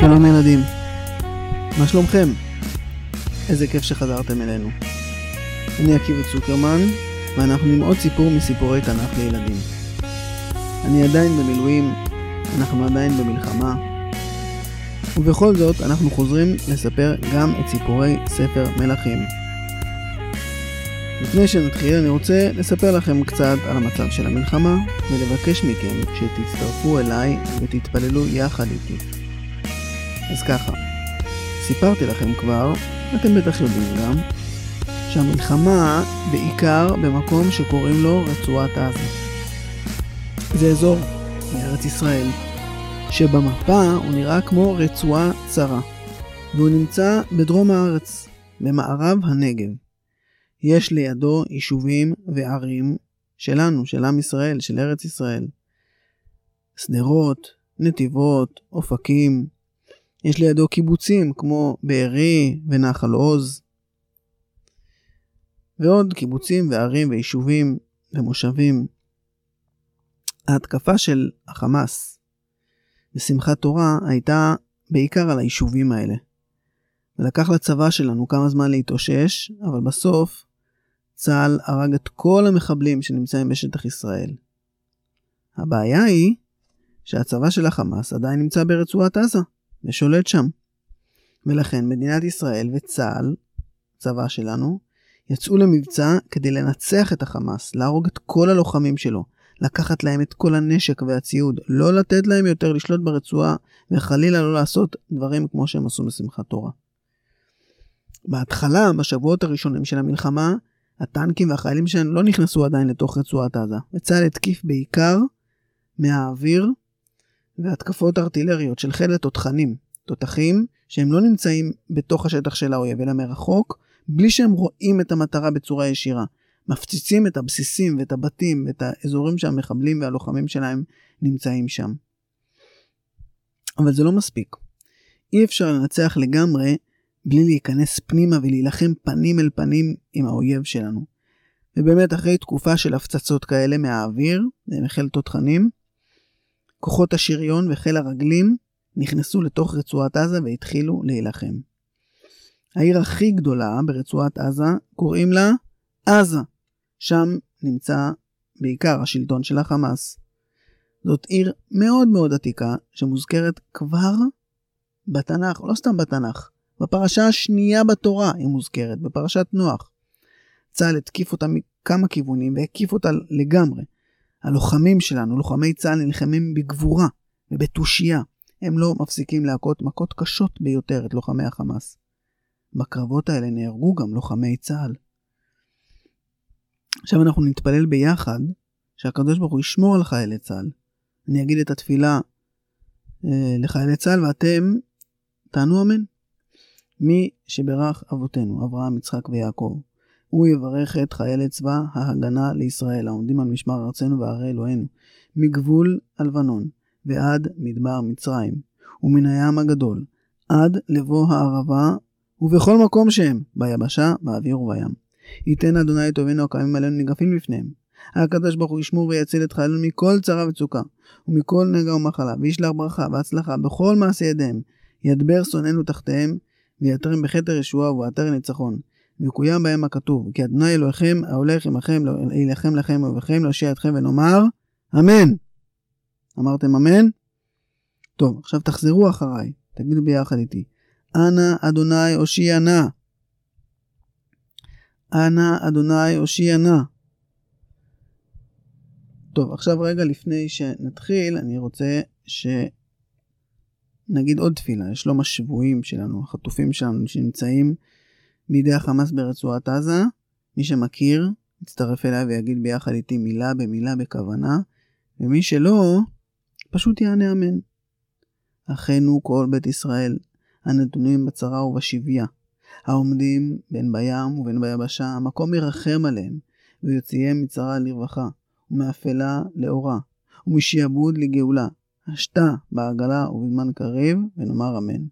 שלום ילדים, מה שלומכם? איזה כיף שחזרתם אלינו. אני עקיבא צוקרמן, ואנחנו עם עוד סיפור מסיפורי תנ"ך לילדים. אני עדיין במילואים, אנחנו עדיין במלחמה, ובכל זאת אנחנו חוזרים לספר גם את סיפורי ספר מלכים. לפני שנתחיל אני רוצה לספר לכם קצת על המצב של המלחמה ולבקש מכם שתצטרפו אליי ותתפללו יחד איתי. אז ככה, סיפרתי לכם כבר, אתם בטח יודעים גם, שהמלחמה בעיקר במקום שקוראים לו רצועת עזה. זה אזור מארץ ישראל, שבמפה הוא נראה כמו רצועה צרה, והוא נמצא בדרום הארץ, במערב הנגב. יש לידו יישובים וערים שלנו, של עם ישראל, של ארץ ישראל. שדרות, נתיבות, אופקים. יש לידו קיבוצים כמו בארי ונחל עוז. ועוד קיבוצים וערים ויישובים ומושבים. ההתקפה של החמאס בשמחת תורה הייתה בעיקר על היישובים האלה. ולקח לצבא שלנו כמה זמן להתאושש, אבל בסוף צה"ל הרג את כל המחבלים שנמצאים בשטח ישראל. הבעיה היא שהצבא של החמאס עדיין נמצא ברצועת עזה ושולט שם. ולכן מדינת ישראל וצה"ל, צבא שלנו, יצאו למבצע כדי לנצח את החמאס, להרוג את כל הלוחמים שלו, לקחת להם את כל הנשק והציוד, לא לתת להם יותר לשלוט ברצועה, וחלילה לא לעשות דברים כמו שהם עשו בשמחת תורה. בהתחלה, בשבועות הראשונים של המלחמה, הטנקים והחיילים שלנו לא נכנסו עדיין לתוך רצועת עזה, וצה"ל התקיף בעיקר מהאוויר והתקפות ארטילריות של חיל התותחנים, תותחים שהם לא נמצאים בתוך השטח של האויב, אלא מרחוק, בלי שהם רואים את המטרה בצורה ישירה. מפציצים את הבסיסים ואת הבתים ואת האזורים שהמחבלים והלוחמים שלהם נמצאים שם. אבל זה לא מספיק. אי אפשר לנצח לגמרי בלי להיכנס פנימה ולהילחם פנים אל פנים עם האויב שלנו. ובאמת אחרי תקופה של הפצצות כאלה מהאוויר, מחיל תותחנים, כוחות השריון וחיל הרגלים נכנסו לתוך רצועת עזה והתחילו להילחם. העיר הכי גדולה ברצועת עזה קוראים לה עזה. שם נמצא בעיקר השלטון של החמאס. זאת עיר מאוד מאוד עתיקה שמוזכרת כבר בתנ"ך, לא סתם בתנ"ך, בפרשה השנייה בתורה היא מוזכרת, בפרשת נוח. צה"ל התקיף אותה מכמה כיוונים והקיף אותה לגמרי. הלוחמים שלנו, לוחמי צה"ל, נלחמים בגבורה ובתושייה. הם לא מפסיקים להכות מכות קשות ביותר את לוחמי החמאס. בקרבות האלה נהרגו גם לוחמי צה"ל. עכשיו אנחנו נתפלל ביחד שהקדוש ברוך הוא ישמור על חיילי צה"ל. אני אגיד את התפילה אה, לחיילי צה"ל ואתם תענו אמן. מי שברך אבותינו, אברהם, יצחק ויעקב, הוא יברך את חיילי צבא ההגנה לישראל, העומדים על משמר ארצנו וערי אלוהינו, מגבול הלבנון ועד מדבר מצרים, ומן הים הגדול, עד לבוא הערבה, ובכל מקום שהם, ביבשה, באוויר ובים. ייתן אדוני את אויבינו הקיימים עלינו ניגפים לפניהם. הקדוש ברוך הוא ישמור ויציל את חיילינו מכל צרה וצוקה, ומכל נגע ומחלה, וישלח ברכה והצלחה בכל מעשה ידיהם. ידבר שונאינו תחתיהם, ויתרם בכתר ישועה ובעטר ניצחון. ויקוים בהם הכתוב, כי אדוני אלוהיכם ההולך עמכם, להילחם לכם ואויביכם, להושיע אתכם ונאמר, אמן. אמרתם אמן? טוב, עכשיו תחזרו אחריי, תגידו ביחד איתי. אנא אדוני הושיע נא. אנא אדוני הושיע נא. טוב, עכשיו רגע לפני שנתחיל, אני רוצה שנגיד עוד תפילה, לשלום השבויים שלנו, החטופים שלנו שנמצאים בידי החמאס ברצועת עזה. מי שמכיר, יצטרף אליי ויגיד ביחד איתי מילה במילה בכוונה, ומי שלא, פשוט יענה אמן. אחינו כל בית ישראל, הנתונים בצרה ובשביה, העומדים בין בים ובין ביבשה, המקום ירחם עליהם, ויוציאם מצרה לרווחה, ומאפלה לאורה, ומשעבוד לגאולה, השתה בעגלה ובזמן קריב, ונאמר אמן.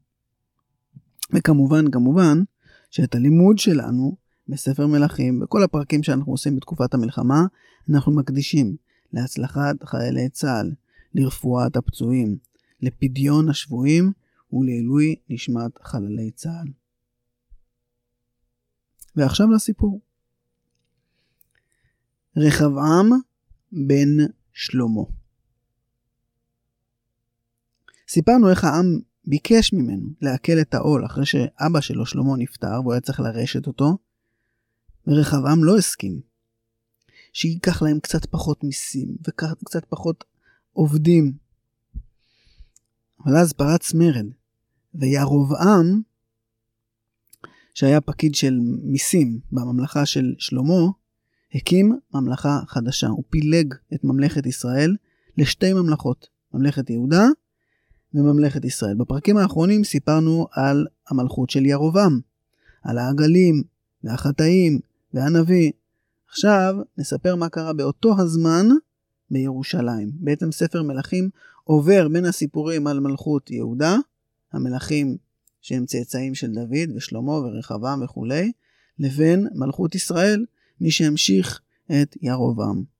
וכמובן, כמובן, שאת הלימוד שלנו בספר מלכים, בכל הפרקים שאנחנו עושים בתקופת המלחמה, אנחנו מקדישים להצלחת חיילי צה"ל, לרפואת הפצועים, לפדיון השבויים ולעילוי נשמת חללי צה"ל. ועכשיו לסיפור. רחבעם בן שלמה. סיפרנו איך העם ביקש ממנו לעכל את העול אחרי שאבא שלו שלמה נפטר והוא היה צריך לרשת אותו, ורחבעם לא הסכים. שייקח להם קצת פחות מיסים וקצת פחות עובדים. אבל אז פרץ מרד, וירובעם, שהיה פקיד של מיסים בממלכה של שלמה, הקים ממלכה חדשה. הוא פילג את ממלכת ישראל לשתי ממלכות, ממלכת יהודה וממלכת ישראל. בפרקים האחרונים סיפרנו על המלכות של ירובעם, על העגלים והחטאים והנביא. עכשיו נספר מה קרה באותו הזמן בירושלים. בעצם ספר מלכים עובר בין הסיפורים על מלכות יהודה, המלכים שהם צאצאים של דוד ושלמה ורחבעם וכולי, לבין מלכות ישראל, מי שהמשיך את ירובעם.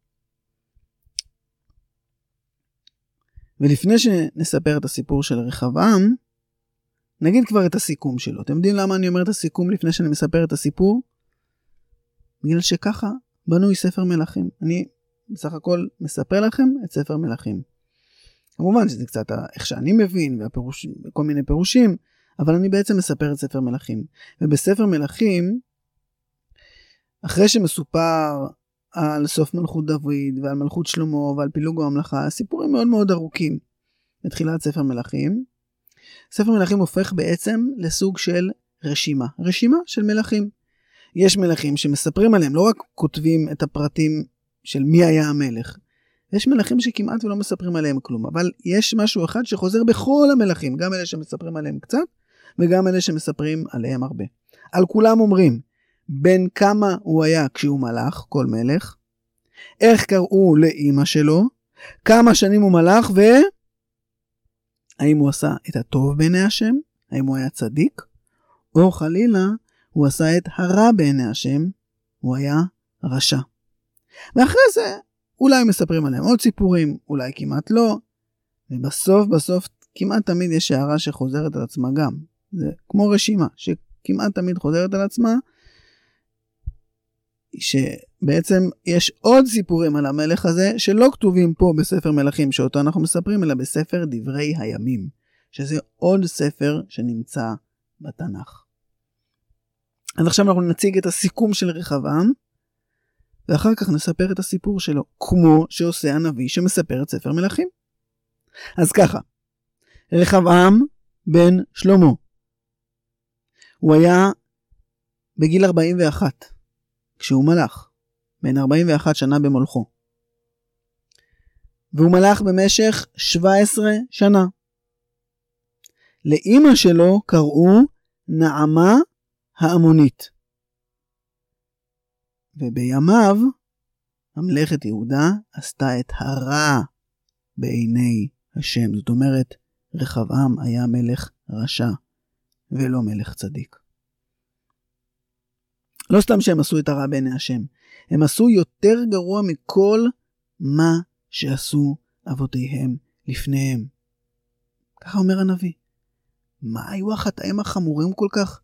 ולפני שנספר את הסיפור של רחבעם, נגיד כבר את הסיכום שלו. אתם יודעים למה אני אומר את הסיכום לפני שאני מספר את הסיפור? בגלל שככה בנוי ספר מלכים. אני בסך הכל מספר לכם את ספר מלכים. כמובן שזה קצת איך שאני מבין וכל מיני פירושים, אבל אני בעצם מספר את ספר מלכים. ובספר מלכים, אחרי שמסופר על סוף מלכות דוד ועל מלכות שלמה ועל פילוג הממלכה, סיפורים מאוד מאוד ארוכים בתחילת ספר מלכים. ספר מלכים הופך בעצם לסוג של רשימה, רשימה של מלכים. יש מלכים שמספרים עליהם, לא רק כותבים את הפרטים של מי היה המלך. יש מלכים שכמעט ולא מספרים עליהם כלום, אבל יש משהו אחד שחוזר בכל המלכים, גם אלה שמספרים עליהם קצת, וגם אלה שמספרים עליהם הרבה. על כולם אומרים, בין כמה הוא היה כשהוא מלך, כל מלך, איך קראו לאימא שלו, כמה שנים הוא מלך, והאם הוא עשה את הטוב בעיני השם, האם הוא היה צדיק, או חלילה, הוא עשה את הרע בעיני השם, הוא היה רשע. ואחרי זה, אולי מספרים עליהם עוד סיפורים, אולי כמעט לא, ובסוף בסוף כמעט תמיד יש הערה שחוזרת על עצמה גם. זה כמו רשימה שכמעט תמיד חוזרת על עצמה, שבעצם יש עוד סיפורים על המלך הזה שלא כתובים פה בספר מלכים שאותו אנחנו מספרים, אלא בספר דברי הימים, שזה עוד ספר שנמצא בתנ"ך. אז עכשיו אנחנו נציג את הסיכום של רחבעם, ואחר כך נספר את הסיפור שלו, כמו שעושה הנביא שמספר את ספר מלכים. אז ככה, רחבעם בן שלמה, הוא היה בגיל 41, כשהוא מלך, בן 41 שנה במולכו. והוא מלך במשך 17 שנה. לאימא שלו קראו נעמה העמונית. ובימיו ממלכת יהודה עשתה את הרע בעיני השם. זאת אומרת, רחבעם היה מלך רשע ולא מלך צדיק. לא סתם שהם עשו את הרע בעיני השם, הם עשו יותר גרוע מכל מה שעשו אבותיהם לפניהם. ככה אומר הנביא. מה היו החטאים החמורים כל כך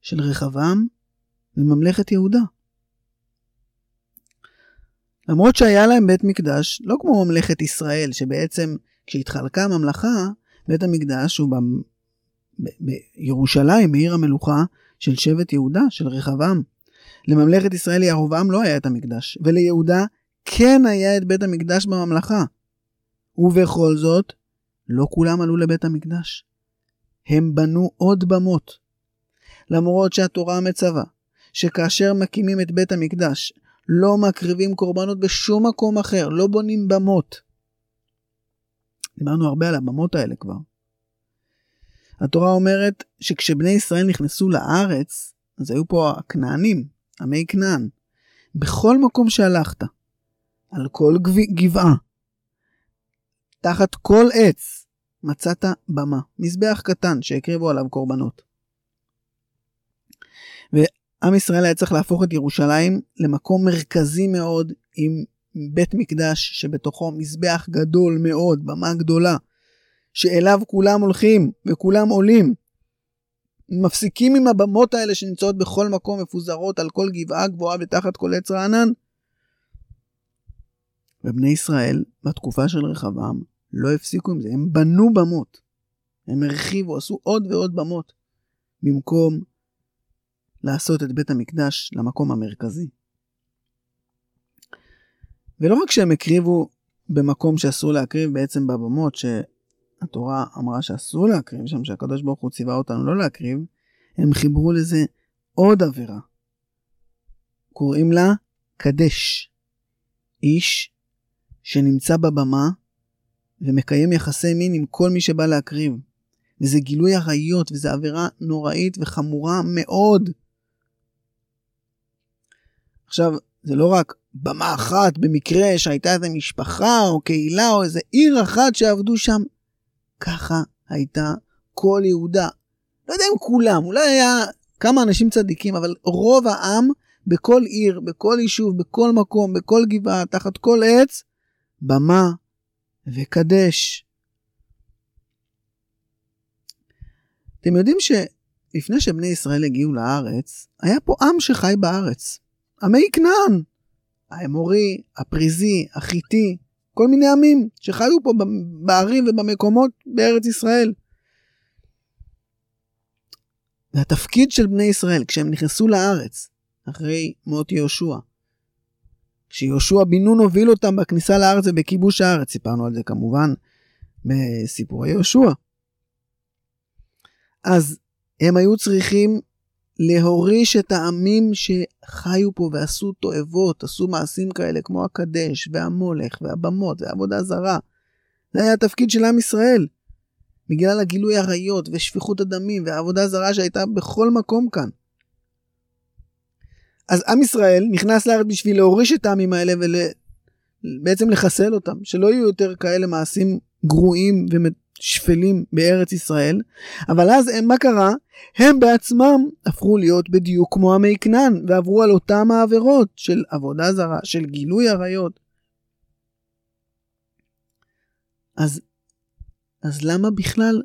של רחבעם מממלכת יהודה? למרות שהיה להם בית מקדש, לא כמו ממלכת ישראל, שבעצם כשהתחלקה הממלכה, בית המקדש הוא בירושלים, בעיר המלוכה של שבט יהודה, של רחבעם. לממלכת ישראל ירובעם לא היה את המקדש, וליהודה כן היה את בית המקדש בממלכה. ובכל זאת, לא כולם עלו לבית המקדש. הם בנו עוד במות. למרות שהתורה מצווה שכאשר מקימים את בית המקדש, לא מקריבים קורבנות בשום מקום אחר, לא בונים במות. דיברנו הרבה על הבמות האלה כבר. התורה אומרת שכשבני ישראל נכנסו לארץ, אז היו פה הכנענים, עמי כנען. בכל מקום שהלכת, על כל גבעה, תחת כל עץ, מצאת במה, מזבח קטן שהקריבו עליו קורבנות. עם ישראל היה צריך להפוך את ירושלים למקום מרכזי מאוד עם בית מקדש שבתוכו מזבח גדול מאוד, במה גדולה, שאליו כולם הולכים וכולם עולים. מפסיקים עם הבמות האלה שנמצאות בכל מקום מפוזרות על כל גבעה גבוהה ותחת כל עץ רענן. ובני ישראל, בתקופה של רחבעם, לא הפסיקו עם זה, הם בנו במות. הם הרחיבו, עשו עוד ועוד במות, במקום לעשות את בית המקדש למקום המרכזי. ולא רק שהם הקריבו במקום שאסור להקריב בעצם בבמות, שהתורה אמרה שאסור להקריב שם, שהקדוש ברוך הוא ציווה אותנו לא להקריב, הם חיברו לזה עוד עבירה. קוראים לה קדש. איש שנמצא בבמה ומקיים יחסי מין עם כל מי שבא להקריב. וזה גילוי עריות, וזו עבירה נוראית וחמורה מאוד. עכשיו, זה לא רק במה אחת במקרה שהייתה איזה משפחה או קהילה או איזה עיר אחת שעבדו שם. ככה הייתה כל יהודה. לא יודע אם כולם, אולי היה כמה אנשים צדיקים, אבל רוב העם בכל עיר, בכל יישוב, בכל מקום, בכל גבעה, תחת כל עץ, במה וקדש. אתם יודעים שלפני שבני ישראל הגיעו לארץ, היה פה עם שחי בארץ. עמי כנען. האמורי, הפריזי, החיטי, כל מיני עמים שחיו פה בערים ובמקומות בארץ ישראל. והתפקיד של בני ישראל כשהם נכנסו לארץ, אחרי מות יהושע, כשיהושע בן נון הוביל אותם בכניסה לארץ ובכיבוש הארץ, סיפרנו על זה כמובן בסיפורי יהושע. אז הם היו צריכים להוריש את העמים שחיו פה ועשו תועבות, עשו מעשים כאלה כמו הקדש והמולך והבמות והעבודה זרה. זה היה התפקיד של עם ישראל. בגלל הגילוי עריות ושפיכות הדמים והעבודה זרה שהייתה בכל מקום כאן. אז עם ישראל נכנס לארץ בשביל להוריש את העמים האלה ובעצם לחסל אותם, שלא יהיו יותר כאלה מעשים גרועים ושפלים בארץ ישראל. אבל אז הם, מה קרה? הם בעצמם הפכו להיות בדיוק כמו עמי כנען ועברו על אותם העבירות של עבודה זרה, של גילוי עריות. אז, אז למה בכלל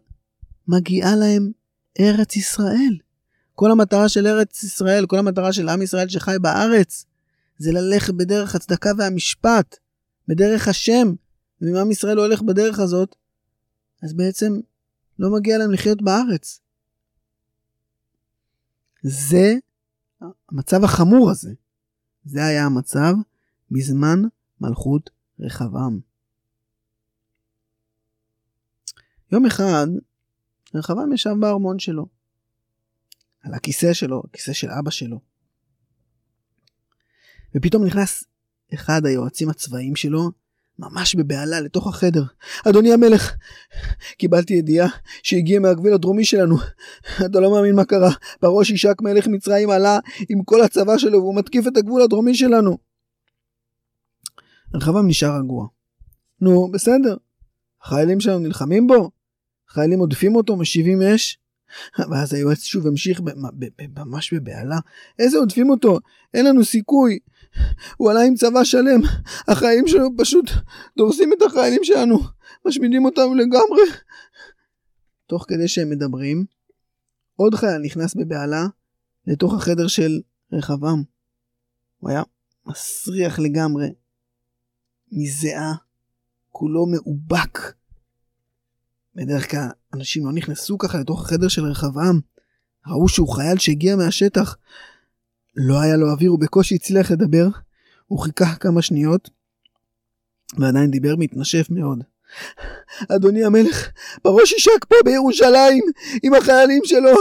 מגיעה להם ארץ ישראל? כל המטרה של ארץ ישראל, כל המטרה של עם ישראל שחי בארץ, זה ללכת בדרך הצדקה והמשפט, בדרך השם. ואם עם ישראל הולך בדרך הזאת, אז בעצם לא מגיע להם לחיות בארץ. זה המצב החמור הזה. זה היה המצב בזמן מלכות רחבעם. יום אחד רחבעם ישב בארמון שלו. על הכיסא שלו, הכיסא של אבא שלו. ופתאום נכנס אחד היועצים הצבאיים שלו, ממש בבהלה, לתוך החדר. אדוני המלך, קיבלתי ידיעה שהגיע מהגביל הדרומי שלנו. אתה לא מאמין מה קרה. בראש ישק מלך מצרים עלה עם כל הצבא שלו והוא מתקיף את הגבול הדרומי שלנו. רחבעם נשאר רגוע. נו, בסדר. החיילים שלנו נלחמים בו? החיילים עודפים אותו, משיבים אש? ואז היועץ שוב המשיך ממש בבהלה. איזה עודפים אותו? אין לנו סיכוי. הוא עלה עם צבא שלם. החיילים שלנו פשוט דורסים את החיילים שלנו. משמידים אותנו לגמרי. תוך כדי שהם מדברים, עוד חייל נכנס בבהלה לתוך החדר של רחבעם. הוא היה מסריח לגמרי, מזיעה, כולו מאובק. בדרך כלל אנשים לא נכנסו ככה לתוך החדר של רחבעם. ראו שהוא חייל שהגיע מהשטח. לא היה לו אוויר, הוא בקושי הצליח לדבר. הוא חיכה כמה שניות, ועדיין דיבר מתנשף מאוד. אדוני המלך, בראש ישק פה בירושלים, עם החיילים שלו,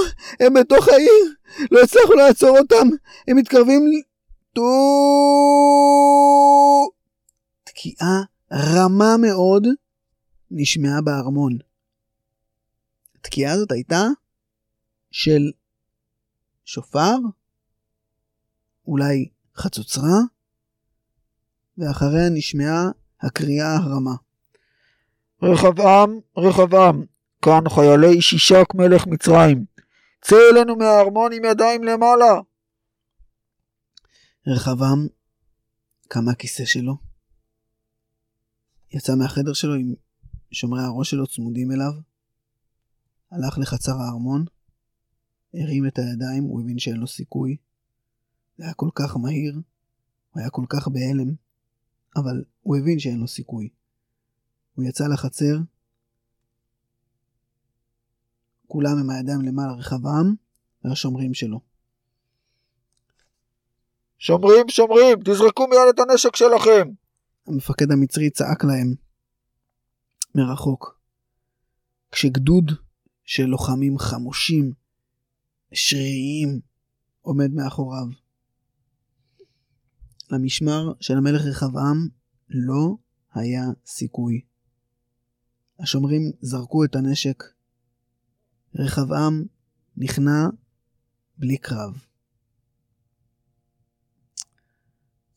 הם בתוך העיר, לא הצלחנו לעצור אותם, הם מתקרבים... טו... תקיעה רמה מאוד נשמעה בארמון. התקיעה הזאת הייתה של שופר, אולי חצוצרה, ואחריה נשמעה הקריאה הרמה. רחבעם, רחבעם, כאן חיילי שישק מלך מצרים. צא אלינו מהארמון עם ידיים למעלה. רחבעם קם מהכיסא שלו, יצא מהחדר שלו עם שומרי הראש שלו צמודים אליו, הלך לחצר הארמון, הרים את הידיים, הוא הבין שאין לו סיכוי. זה היה כל כך מהיר, הוא היה כל כך בהלם, אבל הוא הבין שאין לו סיכוי. הוא יצא לחצר, כולם עם הידיים למעלה רחבעם והשומרים שלו. שומרים, שומרים, תזרקו מיד את הנשק שלכם! המפקד המצרי צעק להם מרחוק. כשגדוד של לוחמים חמושים, שריריים, עומד מאחוריו. למשמר של המלך רחבעם לא היה סיכוי. השומרים זרקו את הנשק. רחבעם נכנע בלי קרב.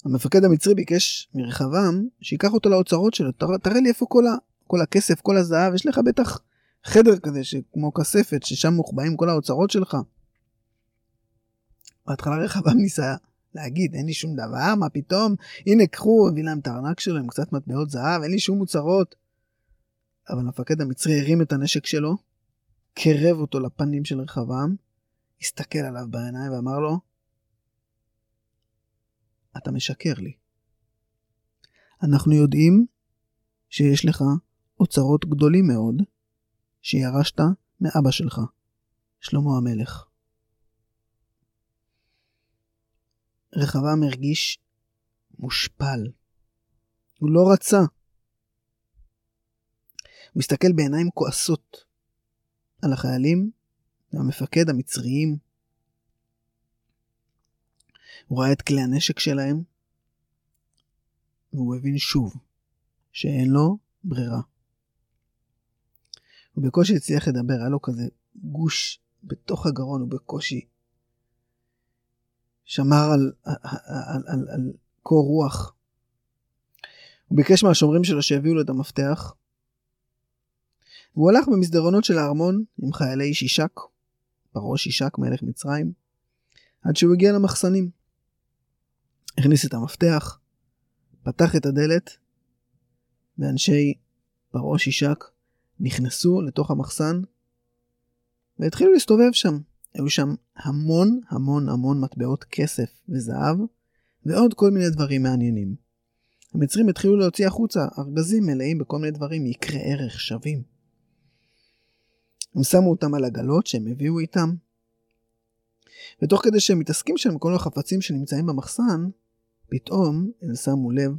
המפקד המצרי ביקש מרחבעם שייקח אותו לאוצרות שלו, תראה, לי איפה כל, ה, כל הכסף, כל הזהב, יש לך בטח חדר כזה כמו כספת ששם מוחבאים כל האוצרות שלך. בהתחלה רחבעם ניסה להגיד אין לי שום דבר מה פתאום הנה קחו הביא להם את הארנק שלו עם קצת מטבעות זהב אין לי שום אוצרות. אבל המפקד המצרי הרים את הנשק שלו, קרב אותו לפנים של רחבעם, הסתכל עליו בעיניים ואמר לו אתה משקר לי. אנחנו יודעים שיש לך אוצרות גדולים מאוד שירשת מאבא שלך, שלמה המלך. רחבעם הרגיש מושפל. הוא לא רצה. הוא הסתכל בעיניים כועסות על החיילים והמפקד המצריים הוא ראה את כלי הנשק שלהם, והוא הבין שוב שאין לו ברירה. הוא בקושי הצליח לדבר, היה לו כזה גוש בתוך הגרון, הוא בקושי שמר על, על, על, על, קור רוח. הוא ביקש מהשומרים שלו שיביאו לו את המפתח, והוא הלך במסדרונות של הארמון עם חיילי שישק, פרעה שישק מלך מצרים, עד שהוא הגיע למחסנים. הכניס את המפתח, פתח את הדלת, ואנשי פרעה שישק נכנסו לתוך המחסן והתחילו להסתובב שם. היו שם המון המון המון מטבעות כסף וזהב ועוד כל מיני דברים מעניינים. המצרים התחילו להוציא החוצה ארגזים מלאים בכל מיני דברים יקרי ערך שווים. הם שמו אותם על עגלות שהם הביאו איתם, ותוך כדי שהם מתעסקים שם כל החפצים שנמצאים במחסן, פתאום הם שמו לב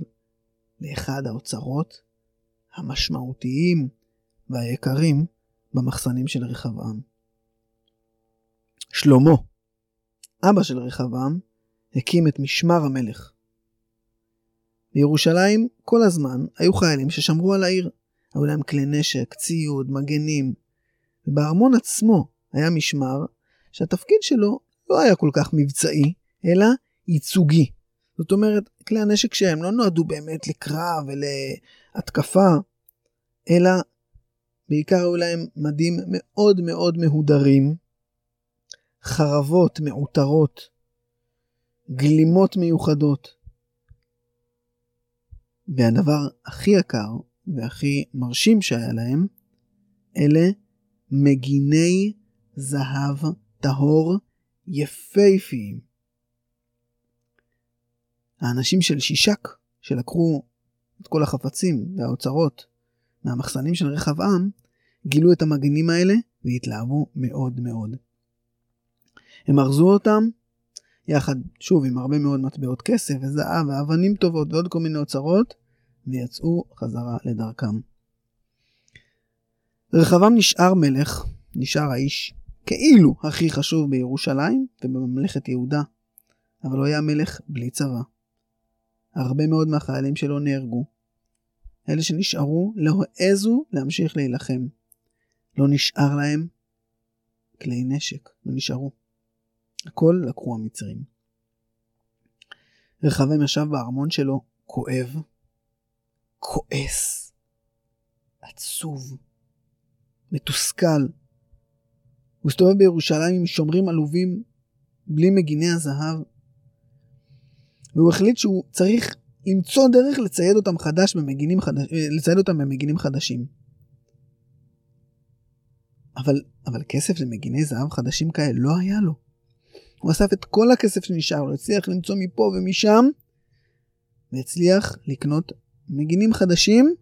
לאחד האוצרות המשמעותיים והיקרים במחסנים של רחבעם. שלמה, אבא של רחבעם, הקים את משמר המלך. בירושלים כל הזמן היו חיילים ששמרו על העיר. היו להם כלי נשק, ציוד, מגנים. ובארמון עצמו היה משמר שהתפקיד שלו לא היה כל כך מבצעי, אלא ייצוגי. זאת אומרת, כלי הנשק שהם לא נועדו באמת לקרב ולהתקפה, אלא בעיקר היו להם מדים מאוד מאוד מהודרים, חרבות מעוטרות, גלימות מיוחדות. והדבר הכי יקר והכי מרשים שהיה להם, אלה מגיני זהב טהור יפהפיים. האנשים של שישק, שלקחו את כל החפצים והאוצרות מהמחסנים של רחבעם, גילו את המגנים האלה והתלהבו מאוד מאוד. הם ארזו אותם יחד, שוב, עם הרבה מאוד מטבעות כסף וזהב ואבנים טובות ועוד כל מיני אוצרות, ויצאו חזרה לדרכם. רחבעם נשאר מלך, נשאר האיש כאילו הכי חשוב בירושלים ובממלכת יהודה, אבל הוא היה מלך בלי צבא. הרבה מאוד מהחיילים שלו נהרגו. אלה שנשארו לא העזו להמשיך להילחם. לא נשאר להם כלי נשק, לא נשארו. הכל לקחו המצרים. רחבעם ישב בארמון שלו כואב, כועס, עצוב, מתוסכל. הוא הסתובב בירושלים עם שומרים עלובים בלי מגיני הזהב, והוא החליט שהוא צריך למצוא דרך לצייד אותם חדש במגינים חדש, לצייד אותם במגינים חדשים. אבל, אבל כסף למגיני זהב חדשים כאלה לא היה לו. הוא אסף את כל הכסף שנשאר לו, הצליח למצוא מפה ומשם, והצליח לקנות מגינים חדשים,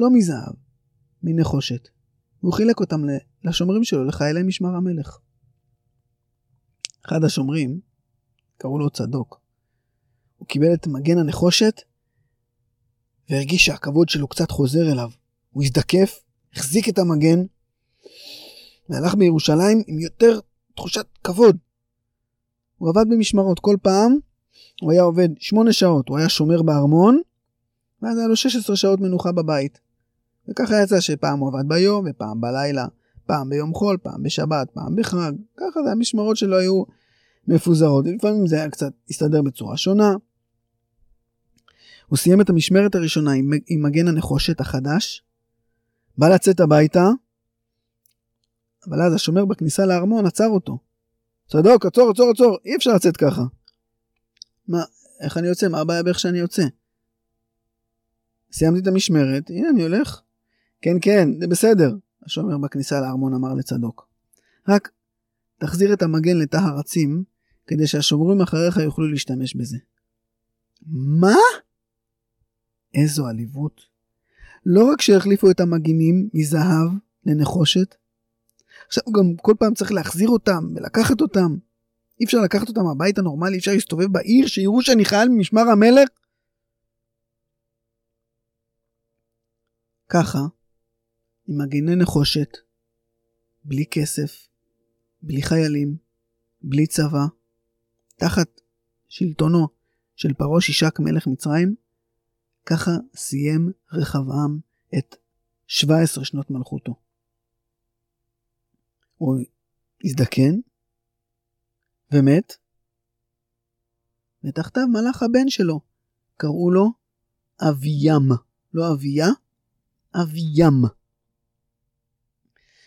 לא מזהב, מנחושת. והוא חילק אותם לשומרים שלו, לחיילי משמר המלך. אחד השומרים, קראו לו צדוק, הוא קיבל את מגן הנחושת והרגיש שהכבוד שלו קצת חוזר אליו. הוא הזדקף, החזיק את המגן, והלך בירושלים עם יותר תחושת כבוד. הוא עבד במשמרות כל פעם, הוא היה עובד שמונה שעות, הוא היה שומר בארמון, ואז היה לו 16 שעות מנוחה בבית. וככה יצא שפעם הוא עבד ביום ופעם בלילה, פעם ביום חול, פעם בשבת, פעם בחג, ככה זה המשמרות שלו היו מפוזרות, לפעמים זה היה קצת הסתדר בצורה שונה. הוא סיים את המשמרת הראשונה עם, עם מגן הנחושת החדש, בא לצאת הביתה, אבל אז השומר בכניסה לארמון עצר אותו. צדוק, עצור, עצור, עצור, אי אפשר לצאת ככה. מה, איך אני יוצא? מה הבעיה באיך שאני יוצא? סיימתי את המשמרת, הנה אני הולך. כן, כן, זה בסדר, השומר בכניסה לארמון אמר לצדוק. רק תחזיר את המגן לתא הרצים, כדי שהשומרים אחריך יוכלו להשתמש בזה. מה? איזו עליבות. לא רק שהחליפו את המגינים מזהב לנחושת, עכשיו גם כל פעם צריך להחזיר אותם ולקחת אותם. אי אפשר לקחת אותם הביתה נורמלי, אי אפשר להסתובב בעיר, שיראו שאני חייל ממשמר המלך. ככה, עם מגיני נחושת, בלי כסף, בלי חיילים, בלי צבא, תחת שלטונו של פרעה שישק מלך מצרים, ככה סיים רחבעם את 17 שנות מלכותו. הוא הזדקן ומת, ותחתיו מלך הבן שלו, קראו לו אביים, לא אביה, אביים.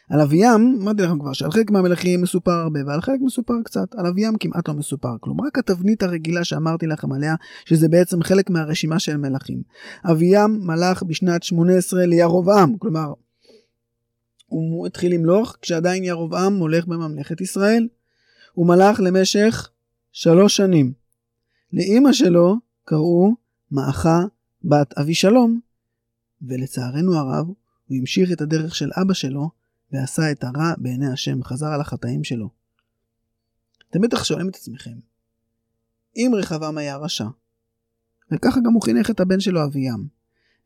על אביים, אמרתי לכם כבר שעל חלק מהמלכים מסופר הרבה ועל חלק מסופר קצת, על אביים כמעט לא מסופר כלום, רק התבנית הרגילה שאמרתי לכם עליה, שזה בעצם חלק מהרשימה של מלכים. אביים מלך בשנת 18 לירובעם, כלומר הוא התחיל למלוך כשעדיין ירובעם הולך בממלכת ישראל. הוא מלך למשך שלוש שנים. לאימא שלו קראו מאחה בת אבישלום, ולצערנו הרב, הוא המשיך את הדרך של אבא שלו, ועשה את הרע בעיני השם, חזר על החטאים שלו. אתם בטח שואלים את עצמכם, אם רחבעם היה רשע, וככה גם הוא חינך את הבן שלו אביהם,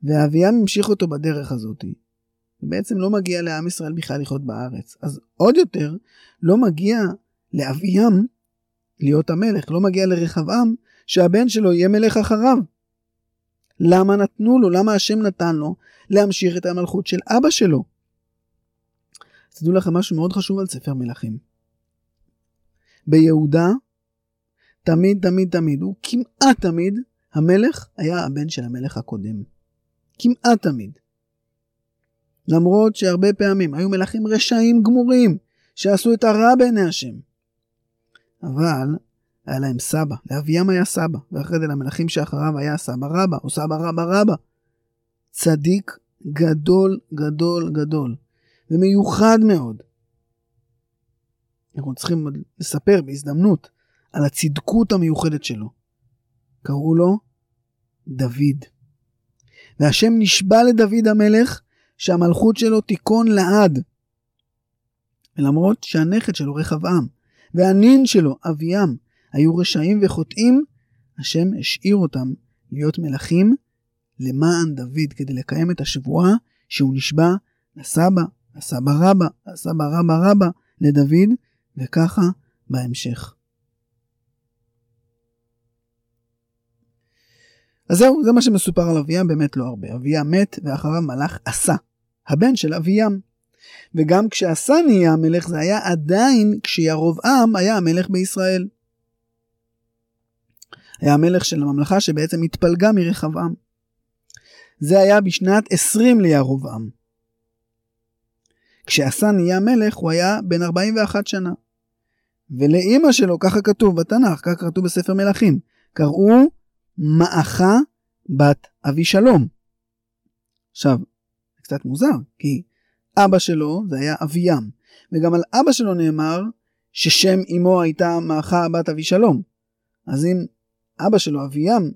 ואביהם המשיך אותו בדרך הזאתי, ובעצם לא מגיע לעם ישראל בכלל לחיות בארץ. אז עוד יותר, לא מגיע לאביהם להיות המלך, לא מגיע לרחבעם שהבן שלו יהיה מלך אחריו. למה נתנו לו, למה השם נתן לו להמשיך את המלכות של אבא שלו? תדעו לכם משהו מאוד חשוב על ספר מלכים. ביהודה, תמיד תמיד תמיד, הוא כמעט תמיד, המלך היה הבן של המלך הקודם. כמעט תמיד. למרות שהרבה פעמים היו מלכים רשעים גמורים, שעשו את הרע בעיני השם. אבל היה להם סבא, לאביהם היה סבא, ואחרי זה למלכים שאחריו היה סבא רבא, או סבא רבא רבא. צדיק גדול גדול גדול. ומיוחד מאוד. אנחנו צריכים לספר בהזדמנות על הצדקות המיוחדת שלו. קראו לו דוד. והשם נשבע לדוד המלך שהמלכות שלו תיכון לעד. ולמרות שהנכד שלו רחבעם והנין שלו אביהם היו רשעים וחוטאים, השם השאיר אותם להיות מלכים למען דוד כדי לקיים את השבועה שהוא נשבע לסבא הסבא רבא, הסבא רבא רבא לדוד, וככה בהמשך. אז זהו, זה מה שמסופר על אביהם, באמת לא הרבה. אביהם מת, ואחריו מלך עשה, הבן של אביהם. וגם כשעשה נהיה המלך, זה היה עדיין כשירובעם היה המלך בישראל. היה המלך של הממלכה שבעצם התפלגה מרחבעם. זה היה בשנת 20 לירובעם. כשעשה נהיה מלך הוא היה בן 41 שנה. ולאימא שלו, ככה כתוב בתנ"ך, ככה כתוב בספר מלכים, קראו מאחה בת אבישלום. עכשיו, קצת מוזר, כי אבא שלו זה היה אביהם, וגם על אבא שלו נאמר ששם אמו הייתה מאחה בת אבישלום. אז אם אבא שלו, אביהם,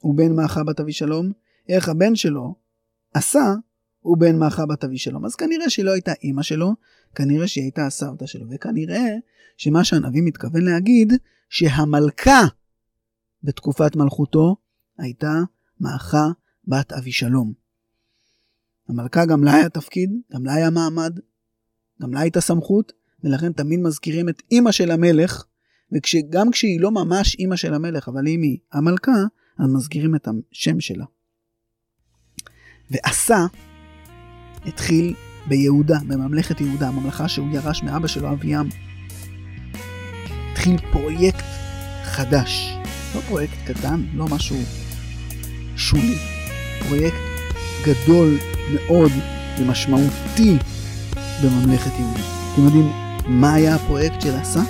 הוא בן מאחה בת אבישלום, איך הבן שלו, עשה, הוא בן מאחה בת אבישלום. אז כנראה שהיא לא הייתה אימא שלו, כנראה שהיא הייתה הסבתא שלו, וכנראה שמה שהנביא מתכוון להגיד, שהמלכה בתקופת מלכותו הייתה מאחה בת אבישלום. המלכה גם לה היה תפקיד, גם לה היה מעמד, גם לה הייתה סמכות, ולכן תמיד מזכירים את אימא של המלך, וגם כשהיא לא ממש אימא של המלך, אבל אם היא המלכה, אז מזכירים את השם שלה. ועשה התחיל ביהודה, בממלכת יהודה, הממלכה שהוא ירש מאבא שלו אביעם. התחיל פרויקט חדש, לא פרויקט קטן, לא משהו שולי, פרויקט גדול מאוד ומשמעותי בממלכת יהודה. אתם יודעים מה היה הפרויקט של עשה?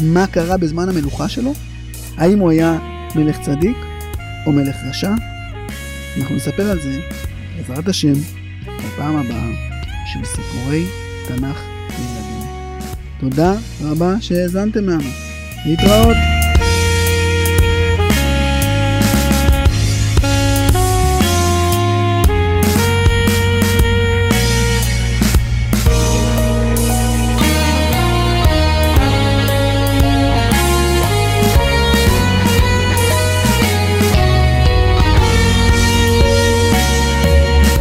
מה קרה בזמן המלוכה שלו? האם הוא היה מלך צדיק או מלך רשע? אנחנו נספר על זה, בעזרת השם, בפעם הבאה של סיפורי תנ"ך לילדים. תודה רבה שהאזנתם לנו. להתראות.